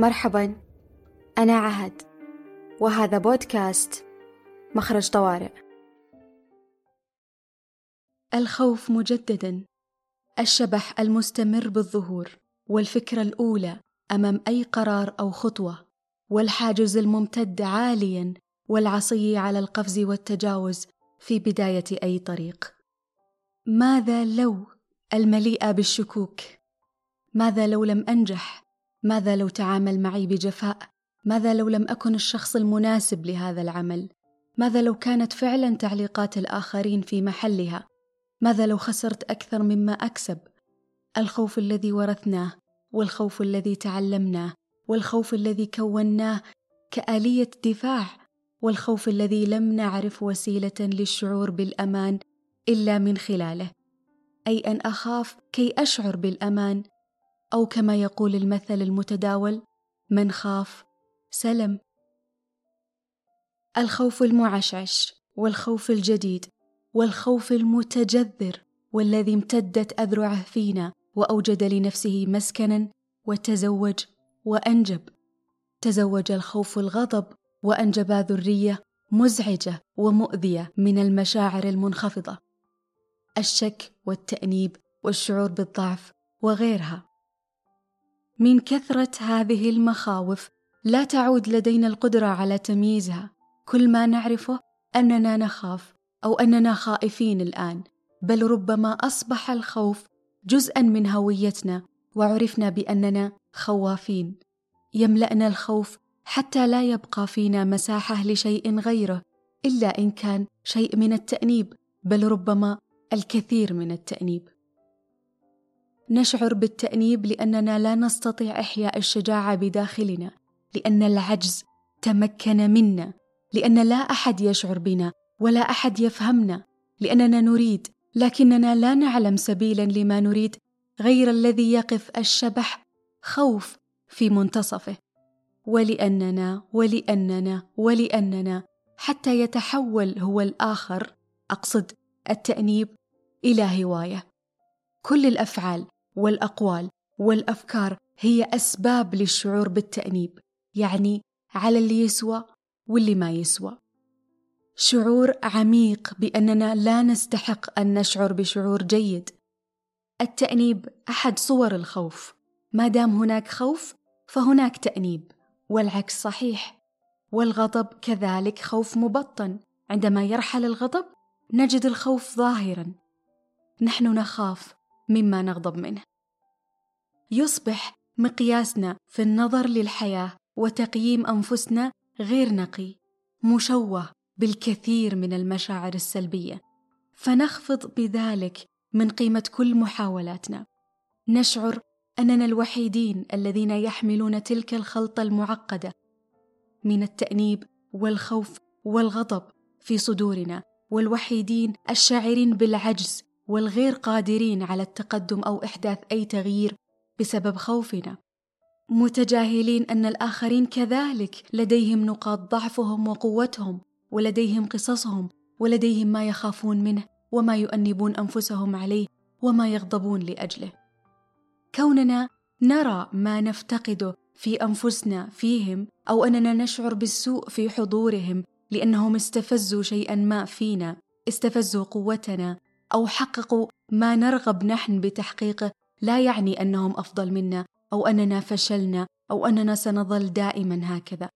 مرحبا أنا عهد وهذا بودكاست مخرج طوارئ. الخوف مجددا الشبح المستمر بالظهور والفكرة الأولى أمام أي قرار أو خطوة والحاجز الممتد عاليا والعصي على القفز والتجاوز في بداية أي طريق. ماذا لو المليئة بالشكوك؟ ماذا لو لم أنجح؟ ماذا لو تعامل معي بجفاء؟ ماذا لو لم أكن الشخص المناسب لهذا العمل؟ ماذا لو كانت فعلا تعليقات الآخرين في محلها؟ ماذا لو خسرت أكثر مما أكسب؟ الخوف الذي ورثناه والخوف الذي تعلمناه والخوف الذي كوناه كآلية دفاع والخوف الذي لم نعرف وسيلة للشعور بالأمان إلا من خلاله. أي أن أخاف كي أشعر بالأمان؟ أو كما يقول المثل المتداول من خاف سلم. الخوف المعشعش والخوف الجديد والخوف المتجذر والذي امتدت أذرعه فينا وأوجد لنفسه مسكنا وتزوج وأنجب. تزوج الخوف الغضب وانجب ذرية مزعجة ومؤذية من المشاعر المنخفضة. الشك والتأنيب والشعور بالضعف وغيرها. من كثرة هذه المخاوف لا تعود لدينا القدرة على تمييزها. كل ما نعرفه أننا نخاف أو أننا خائفين الآن بل ربما أصبح الخوف جزءا من هويتنا وعرفنا بأننا خوافين. يملأنا الخوف حتى لا يبقى فينا مساحة لشيء غيره إلا إن كان شيء من التأنيب بل ربما الكثير من التأنيب. نشعر بالتأنيب لأننا لا نستطيع إحياء الشجاعة بداخلنا لأن العجز تمكن منا لأن لا أحد يشعر بنا ولا أحد يفهمنا لأننا نريد لكننا لا نعلم سبيلا لما نريد غير الذي يقف الشبح خوف في منتصفه. ولأننا ولأننا ولأننا حتى يتحول هو الآخر أقصد التأنيب إلى هواية. كل الأفعال والأقوال والأفكار هي أسباب للشعور بالتأنيب يعني على اللي يسوى واللي ما يسوى. شعور عميق بأننا لا نستحق أن نشعر بشعور جيد. التأنيب أحد صور الخوف. ما دام هناك خوف فهناك تأنيب والعكس صحيح. والغضب كذلك خوف مبطن. عندما يرحل الغضب نجد الخوف ظاهرا. نحن نخاف مما نغضب منه. يصبح مقياسنا في النظر للحياة وتقييم أنفسنا غير نقي مشوه بالكثير من المشاعر السلبية. فنخفض بذلك من قيمة كل محاولاتنا. نشعر أننا الوحيدين الذين يحملون تلك الخلطة المعقدة من التأنيب والخوف والغضب في صدورنا والوحيدين الشاعرين بالعجز والغير قادرين على التقدم أو إحداث أي تغيير بسبب خوفنا. متجاهلين أن الآخرين كذلك لديهم نقاط ضعفهم وقوتهم ولديهم قصصهم ولديهم ما يخافون منه وما يؤنبون أنفسهم عليه وما يغضبون لأجله. كوننا نرى ما نفتقده في أنفسنا فيهم أو أننا نشعر بالسوء في حضورهم لأنهم استفزوا شيئا ما فينا استفزوا قوتنا أو حققوا ما نرغب نحن بتحقيقه لا يعني أنهم أفضل منا أو أننا فشلنا أو أننا سنظل دائما هكذا.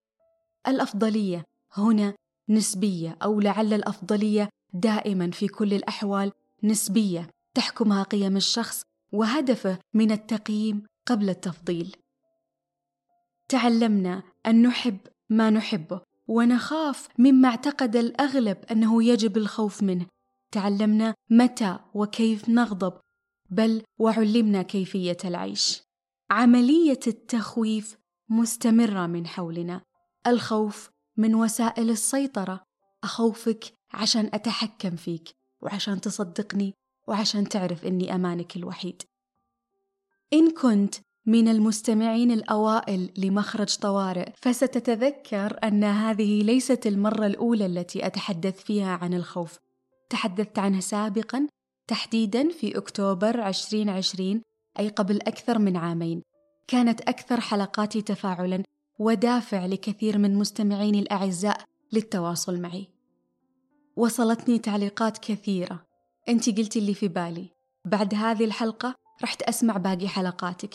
الأفضلية هنا نسبية أو لعل الأفضلية دائما في كل الأحوال نسبية تحكمها قيم الشخص وهدفه من التقييم قبل التفضيل. تعلمنا أن نحب ما نحبه ونخاف مما اعتقد الأغلب أنه يجب الخوف منه. تعلمنا متى وكيف نغضب بل وعلمنا كيفية العيش. عملية التخويف مستمرة من حولنا. الخوف من وسائل السيطرة. أخوفك عشان أتحكم فيك وعشان تصدقني وعشان تعرف إني أمانك الوحيد. إن كنت من المستمعين الأوائل لمخرج طوارئ فستتذكر أن هذه ليست المرة الأولى التي أتحدث فيها عن الخوف. تحدثت عنها سابقا تحديدا في أكتوبر 2020 أي قبل أكثر من عامين. كانت أكثر حلقاتي تفاعلا ودافع لكثير من مستمعيني الأعزاء للتواصل معي. وصلتني تعليقات كثيرة. أنت قلتي اللي في بالي. بعد هذه الحلقة رحت أسمع باقي حلقاتك.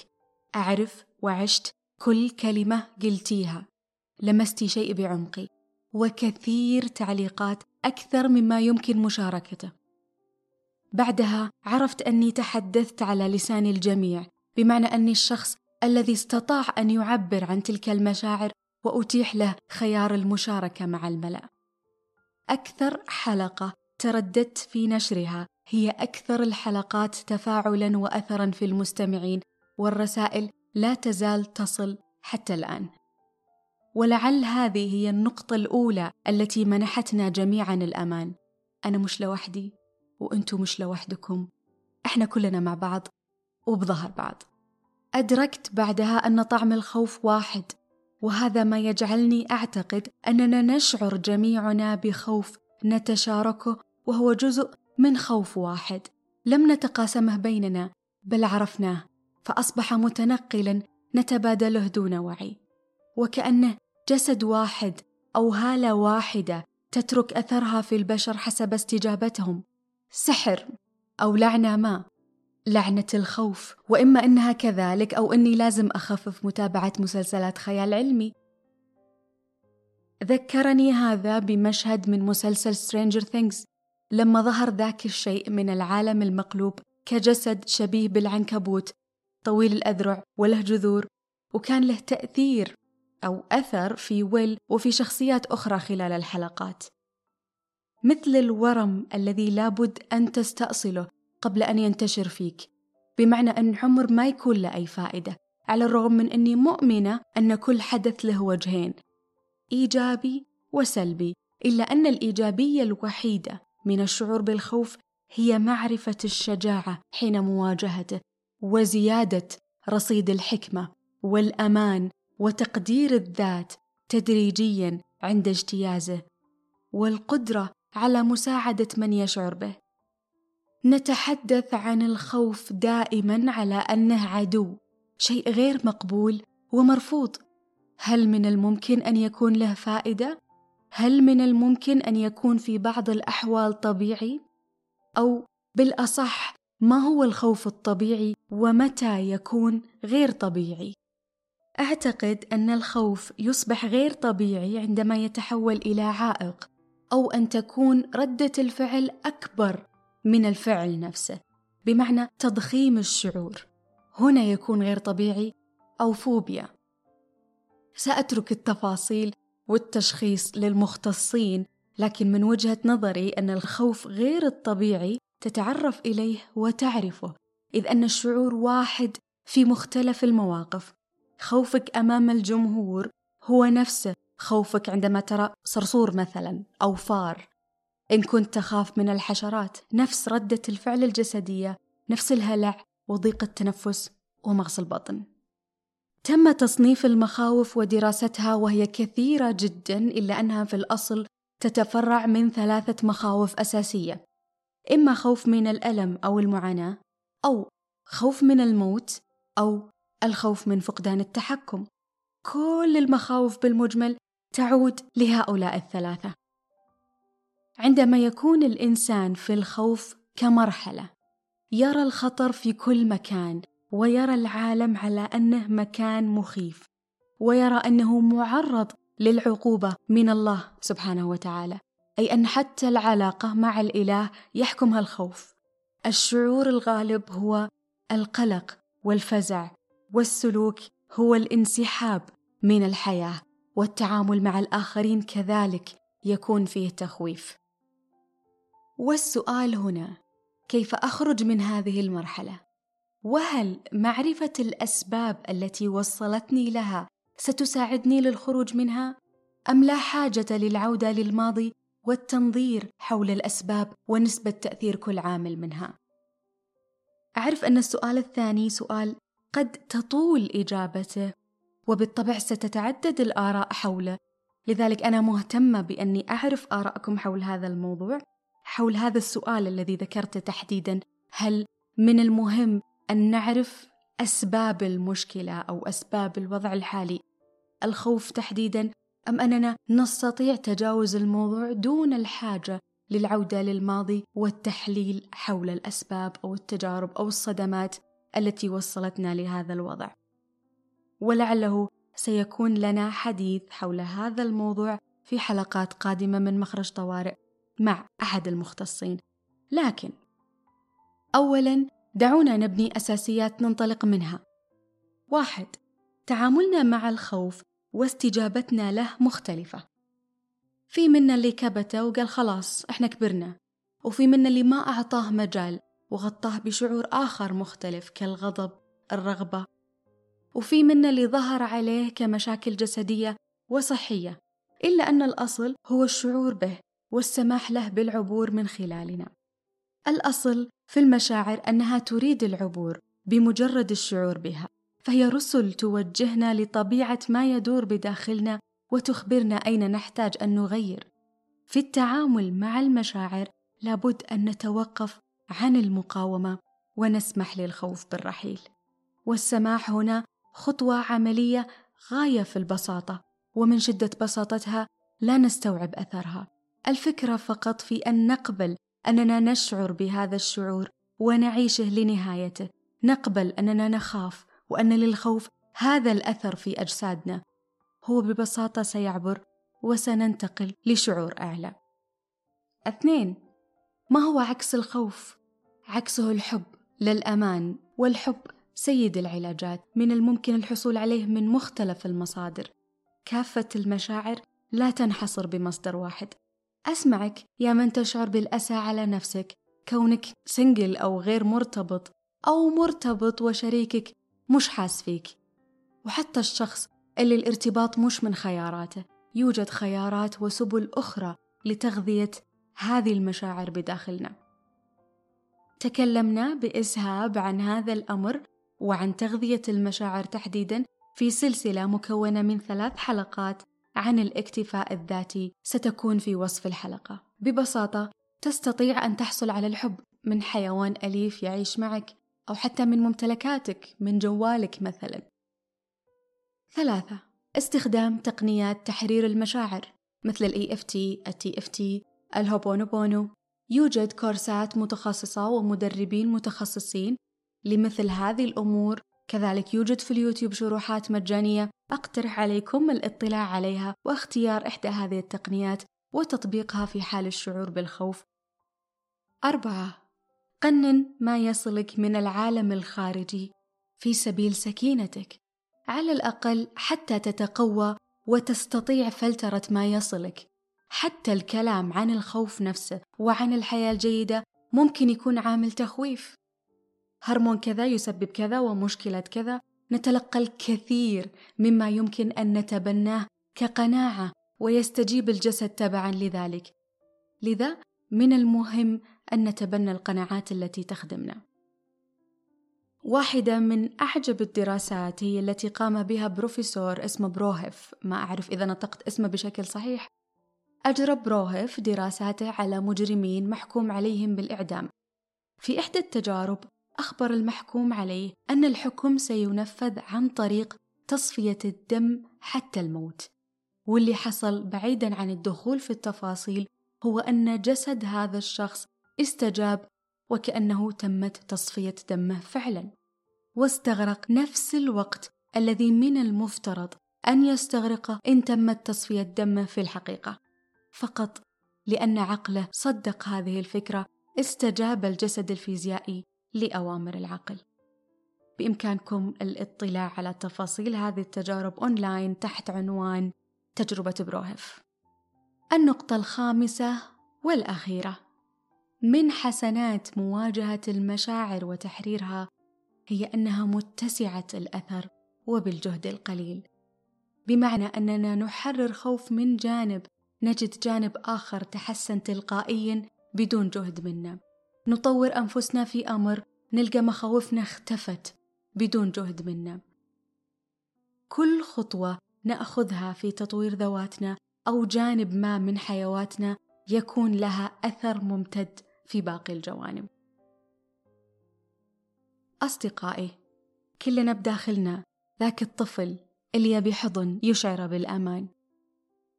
أعرف وعشت كل كلمة قلتيها. لمستي شيء بعمقي. وكثير تعليقات أكثر مما يمكن مشاركته. بعدها عرفت أني تحدثت على لسان الجميع بمعنى أني الشخص الذي استطاع أن يعبر عن تلك المشاعر وأتيح له خيار المشاركة مع الملأ. أكثر حلقة ترددت في نشرها هي أكثر الحلقات تفاعلا وأثرا في المستمعين والرسائل لا تزال تصل حتى الآن. ولعل هذه هي النقطة الأولى التي منحتنا جميعا الأمان. أنا مش لوحدي. وأنتم مش لوحدكم. إحنا كلنا مع بعض وبظهر بعض. أدركت بعدها أن طعم الخوف واحد وهذا ما يجعلني أعتقد أننا نشعر جميعنا بخوف نتشاركه وهو جزء من خوف واحد. لم نتقاسمه بيننا بل عرفناه فأصبح متنقلا نتبادله دون وعي. وكأنه جسد واحد أو هالة واحدة تترك أثرها في البشر حسب استجابتهم. سحر أو لعنة ما لعنة الخوف. وإما إنها كذلك أو إني لازم أخفف متابعة مسلسلات خيال علمي. ذكرني هذا بمشهد من مسلسل Stranger Things. لما ظهر ذاك الشيء من العالم المقلوب كجسد شبيه بالعنكبوت طويل الأذرع وله جذور. وكان له تأثير أو أثر في ويل وفي شخصيات أخرى خلال الحلقات. مثل الورم الذي لابد أن تستأصله قبل أن ينتشر فيك. بمعنى أن عمر ما يكون له أي فائدة على الرغم من أني مؤمنة أن كل حدث له وجهين إيجابي وسلبي إلا أن الإيجابية الوحيدة من الشعور بالخوف هي معرفة الشجاعة حين مواجهته وزيادة رصيد الحكمة والأمان وتقدير الذات تدريجيا عند اجتيازه. والقدرة على مساعدة من يشعر به. نتحدث عن الخوف دائما على أنه عدو شيء غير مقبول ومرفوض. هل من الممكن أن يكون له فائدة؟ هل من الممكن أن يكون في بعض الأحوال طبيعي؟ أو بالأصح ما هو الخوف الطبيعي ومتى يكون غير طبيعي؟ أعتقد أن الخوف يصبح غير طبيعي عندما يتحول إلى عائق. أو أن تكون ردة الفعل أكبر من الفعل نفسه بمعنى تضخيم الشعور. هنا يكون غير طبيعي أو فوبيا. سأترك التفاصيل والتشخيص للمختصين لكن من وجهة نظري أن الخوف غير الطبيعي تتعرف إليه وتعرفه إذ أن الشعور واحد في مختلف المواقف. خوفك أمام الجمهور هو نفسه خوفك عندما ترى صرصور مثلا أو فار. إن كنت تخاف من الحشرات نفس ردة الفعل الجسدية نفس الهلع وضيق التنفس ومغص البطن. تم تصنيف المخاوف ودراستها وهي كثيرة جدا إلا أنها في الأصل تتفرع من ثلاثة مخاوف أساسية. إما خوف من الألم أو المعاناة أو خوف من الموت أو الخوف من فقدان التحكم. كل المخاوف بالمجمل تعود لهؤلاء الثلاثة. عندما يكون الإنسان في الخوف كمرحلة يرى الخطر في كل مكان ويرى العالم على أنه مكان مخيف ويرى أنه معرض للعقوبة من الله سبحانه وتعالى. أي أن حتى العلاقة مع الإله يحكمها الخوف الشعور الغالب هو القلق والفزع والسلوك هو الانسحاب من الحياة. والتعامل مع الآخرين كذلك يكون فيه تخويف. والسؤال هنا كيف أخرج من هذه المرحلة؟ وهل معرفة الأسباب التي وصلتني لها ستساعدني للخروج منها؟ أم لا حاجة للعودة للماضي والتنظير حول الأسباب ونسبة تأثير كل عامل منها؟ أعرف أن السؤال الثاني سؤال قد تطول إجابته وبالطبع ستتعدد الآراء حوله. لذلك أنا مهتمة بأني أعرف ارائكم حول هذا الموضوع حول هذا السؤال الذي ذكرته تحديدا. هل من المهم أن نعرف أسباب المشكلة أو أسباب الوضع الحالي؟ الخوف تحديدا؟ أم أننا نستطيع تجاوز الموضوع دون الحاجة للعودة للماضي والتحليل حول الأسباب أو التجارب أو الصدمات التي وصلتنا لهذا الوضع؟ ولعله سيكون لنا حديث حول هذا الموضوع في حلقات قادمة من مخرج طوارئ مع أحد المختصين. لكن أولا دعونا نبني أساسيات ننطلق منها. واحد تعاملنا مع الخوف واستجابتنا له مختلفة. في منا اللي كبته وقال خلاص إحنا كبرنا وفي منا اللي ما أعطاه مجال وغطاه بشعور آخر مختلف كالغضب الرغبة وفي منا اللي ظهر عليه كمشاكل جسدية وصحية إلا أن الأصل هو الشعور به والسماح له بالعبور من خلالنا. الأصل في المشاعر أنها تريد العبور بمجرد الشعور بها فهي رسل توجهنا لطبيعة ما يدور بداخلنا وتخبرنا أين نحتاج أن نغير. في التعامل مع المشاعر لابد أن نتوقف عن المقاومة ونسمح للخوف بالرحيل. والسماح هنا خطوة عملية غاية في البساطة ومن شدة بساطتها لا نستوعب أثرها. الفكرة فقط في أن نقبل أننا نشعر بهذا الشعور ونعيشه لنهايته. نقبل أننا نخاف وأن للخوف هذا الأثر في أجسادنا. هو ببساطة سيعبر وسننتقل لشعور أعلى. اثنين ما هو عكس الخوف؟ عكسه الحب للأمان والحب سيد العلاجات من الممكن الحصول عليه من مختلف المصادر. كافة المشاعر لا تنحصر بمصدر واحد. أسمعك يا من تشعر بالأسى على نفسك كونك سنجل أو غير مرتبط أو مرتبط وشريكك مش حاس فيك. وحتى الشخص اللي الارتباط مش من خياراته يوجد خيارات وسبل أخرى لتغذية هذه المشاعر بداخلنا. تكلمنا بإسهاب عن هذا الأمر وعن تغذية المشاعر تحديدا في سلسلة مكونة من ثلاث حلقات عن الاكتفاء الذاتي ستكون في وصف الحلقة. ببساطة تستطيع أن تحصل على الحب من حيوان أليف يعيش معك أو حتى من ممتلكاتك من جوالك مثلا. ثلاثة استخدام تقنيات تحرير المشاعر مثل ال EFT, ال TFT, الهوبونوبونو. يوجد كورسات متخصصة ومدربين متخصصين لمثل هذه الأمور كذلك يوجد في اليوتيوب شروحات مجانية أقترح عليكم الاطلاع عليها واختيار إحدى هذه التقنيات وتطبيقها في حال الشعور بالخوف. أربعة قنن ما يصلك من العالم الخارجي في سبيل سكينتك. على الأقل حتى تتقوى وتستطيع فلترة ما يصلك. حتى الكلام عن الخوف نفسه وعن الحياة الجيدة ممكن يكون عامل تخويف. هرمون كذا يسبب كذا ومشكلة كذا. نتلقى الكثير مما يمكن أن نتبناه كقناعة ويستجيب الجسد تبعا لذلك. لذا من المهم أن نتبنى القناعات التي تخدمنا. واحدة من أعجب الدراسات هي التي قام بها بروفيسور اسمه بروهيف. ما أعرف إذا نطقت اسمه بشكل صحيح. أجرى بروهيف دراساته على مجرمين محكوم عليهم بالإعدام. في إحدى التجارب أخبر المحكوم عليه أن الحكم سينفذ عن طريق تصفية الدم حتى الموت. واللي حصل بعيدا عن الدخول في التفاصيل هو أن جسد هذا الشخص استجاب وكأنه تمت تصفية دمه فعلا. واستغرق نفس الوقت الذي من المفترض أن يستغرقه إن تمت تصفية دمه في الحقيقة. فقط لأن عقله صدق هذه الفكرة استجاب الجسد الفيزيائي لأوامر العقل. بإمكانكم الاطلاع على تفاصيل هذه التجارب أونلاين تحت عنوان تجربة بروهيف. النقطة الخامسة والأخيرة. من حسنات مواجهة المشاعر وتحريرها هي أنها متسعة الأثر وبالجهد القليل. بمعنى أننا نحرر خوف من جانب نجد جانب آخر تحسن تلقائيا بدون جهد منا. نطور أنفسنا في أمر نلقى مخاوفنا اختفت بدون جهد منا كل خطوة نأخذها في تطوير ذواتنا أو جانب ما من حيواتنا يكون لها أثر ممتد في باقي الجوانب. أصدقائي، كلنا بداخلنا ذاك الطفل اللي يبي حضن يشعر بالأمان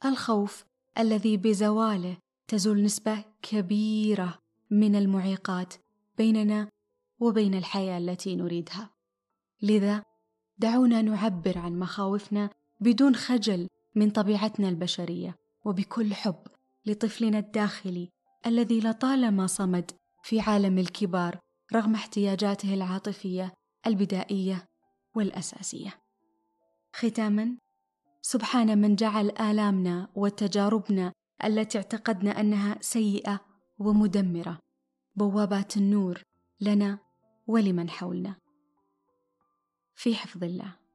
الخوف الذي بزواله تزول نسبة كبيرة من المعيقات بيننا وبين الحياة التي نريدها لذا دعونا نعبر عن مخاوفنا بدون خجل من طبيعتنا البشرية وبكل حب لطفلنا الداخلي الذي لطالما صمد في عالم الكبار رغم احتياجاته العاطفية البدائية والأساسية. ختاما سبحان من جعل آلامنا وتجاربنا التي اعتقدنا أنها سيئة ومدمرة بوابات النور لنا ولمن حولنا. في حفظ الله.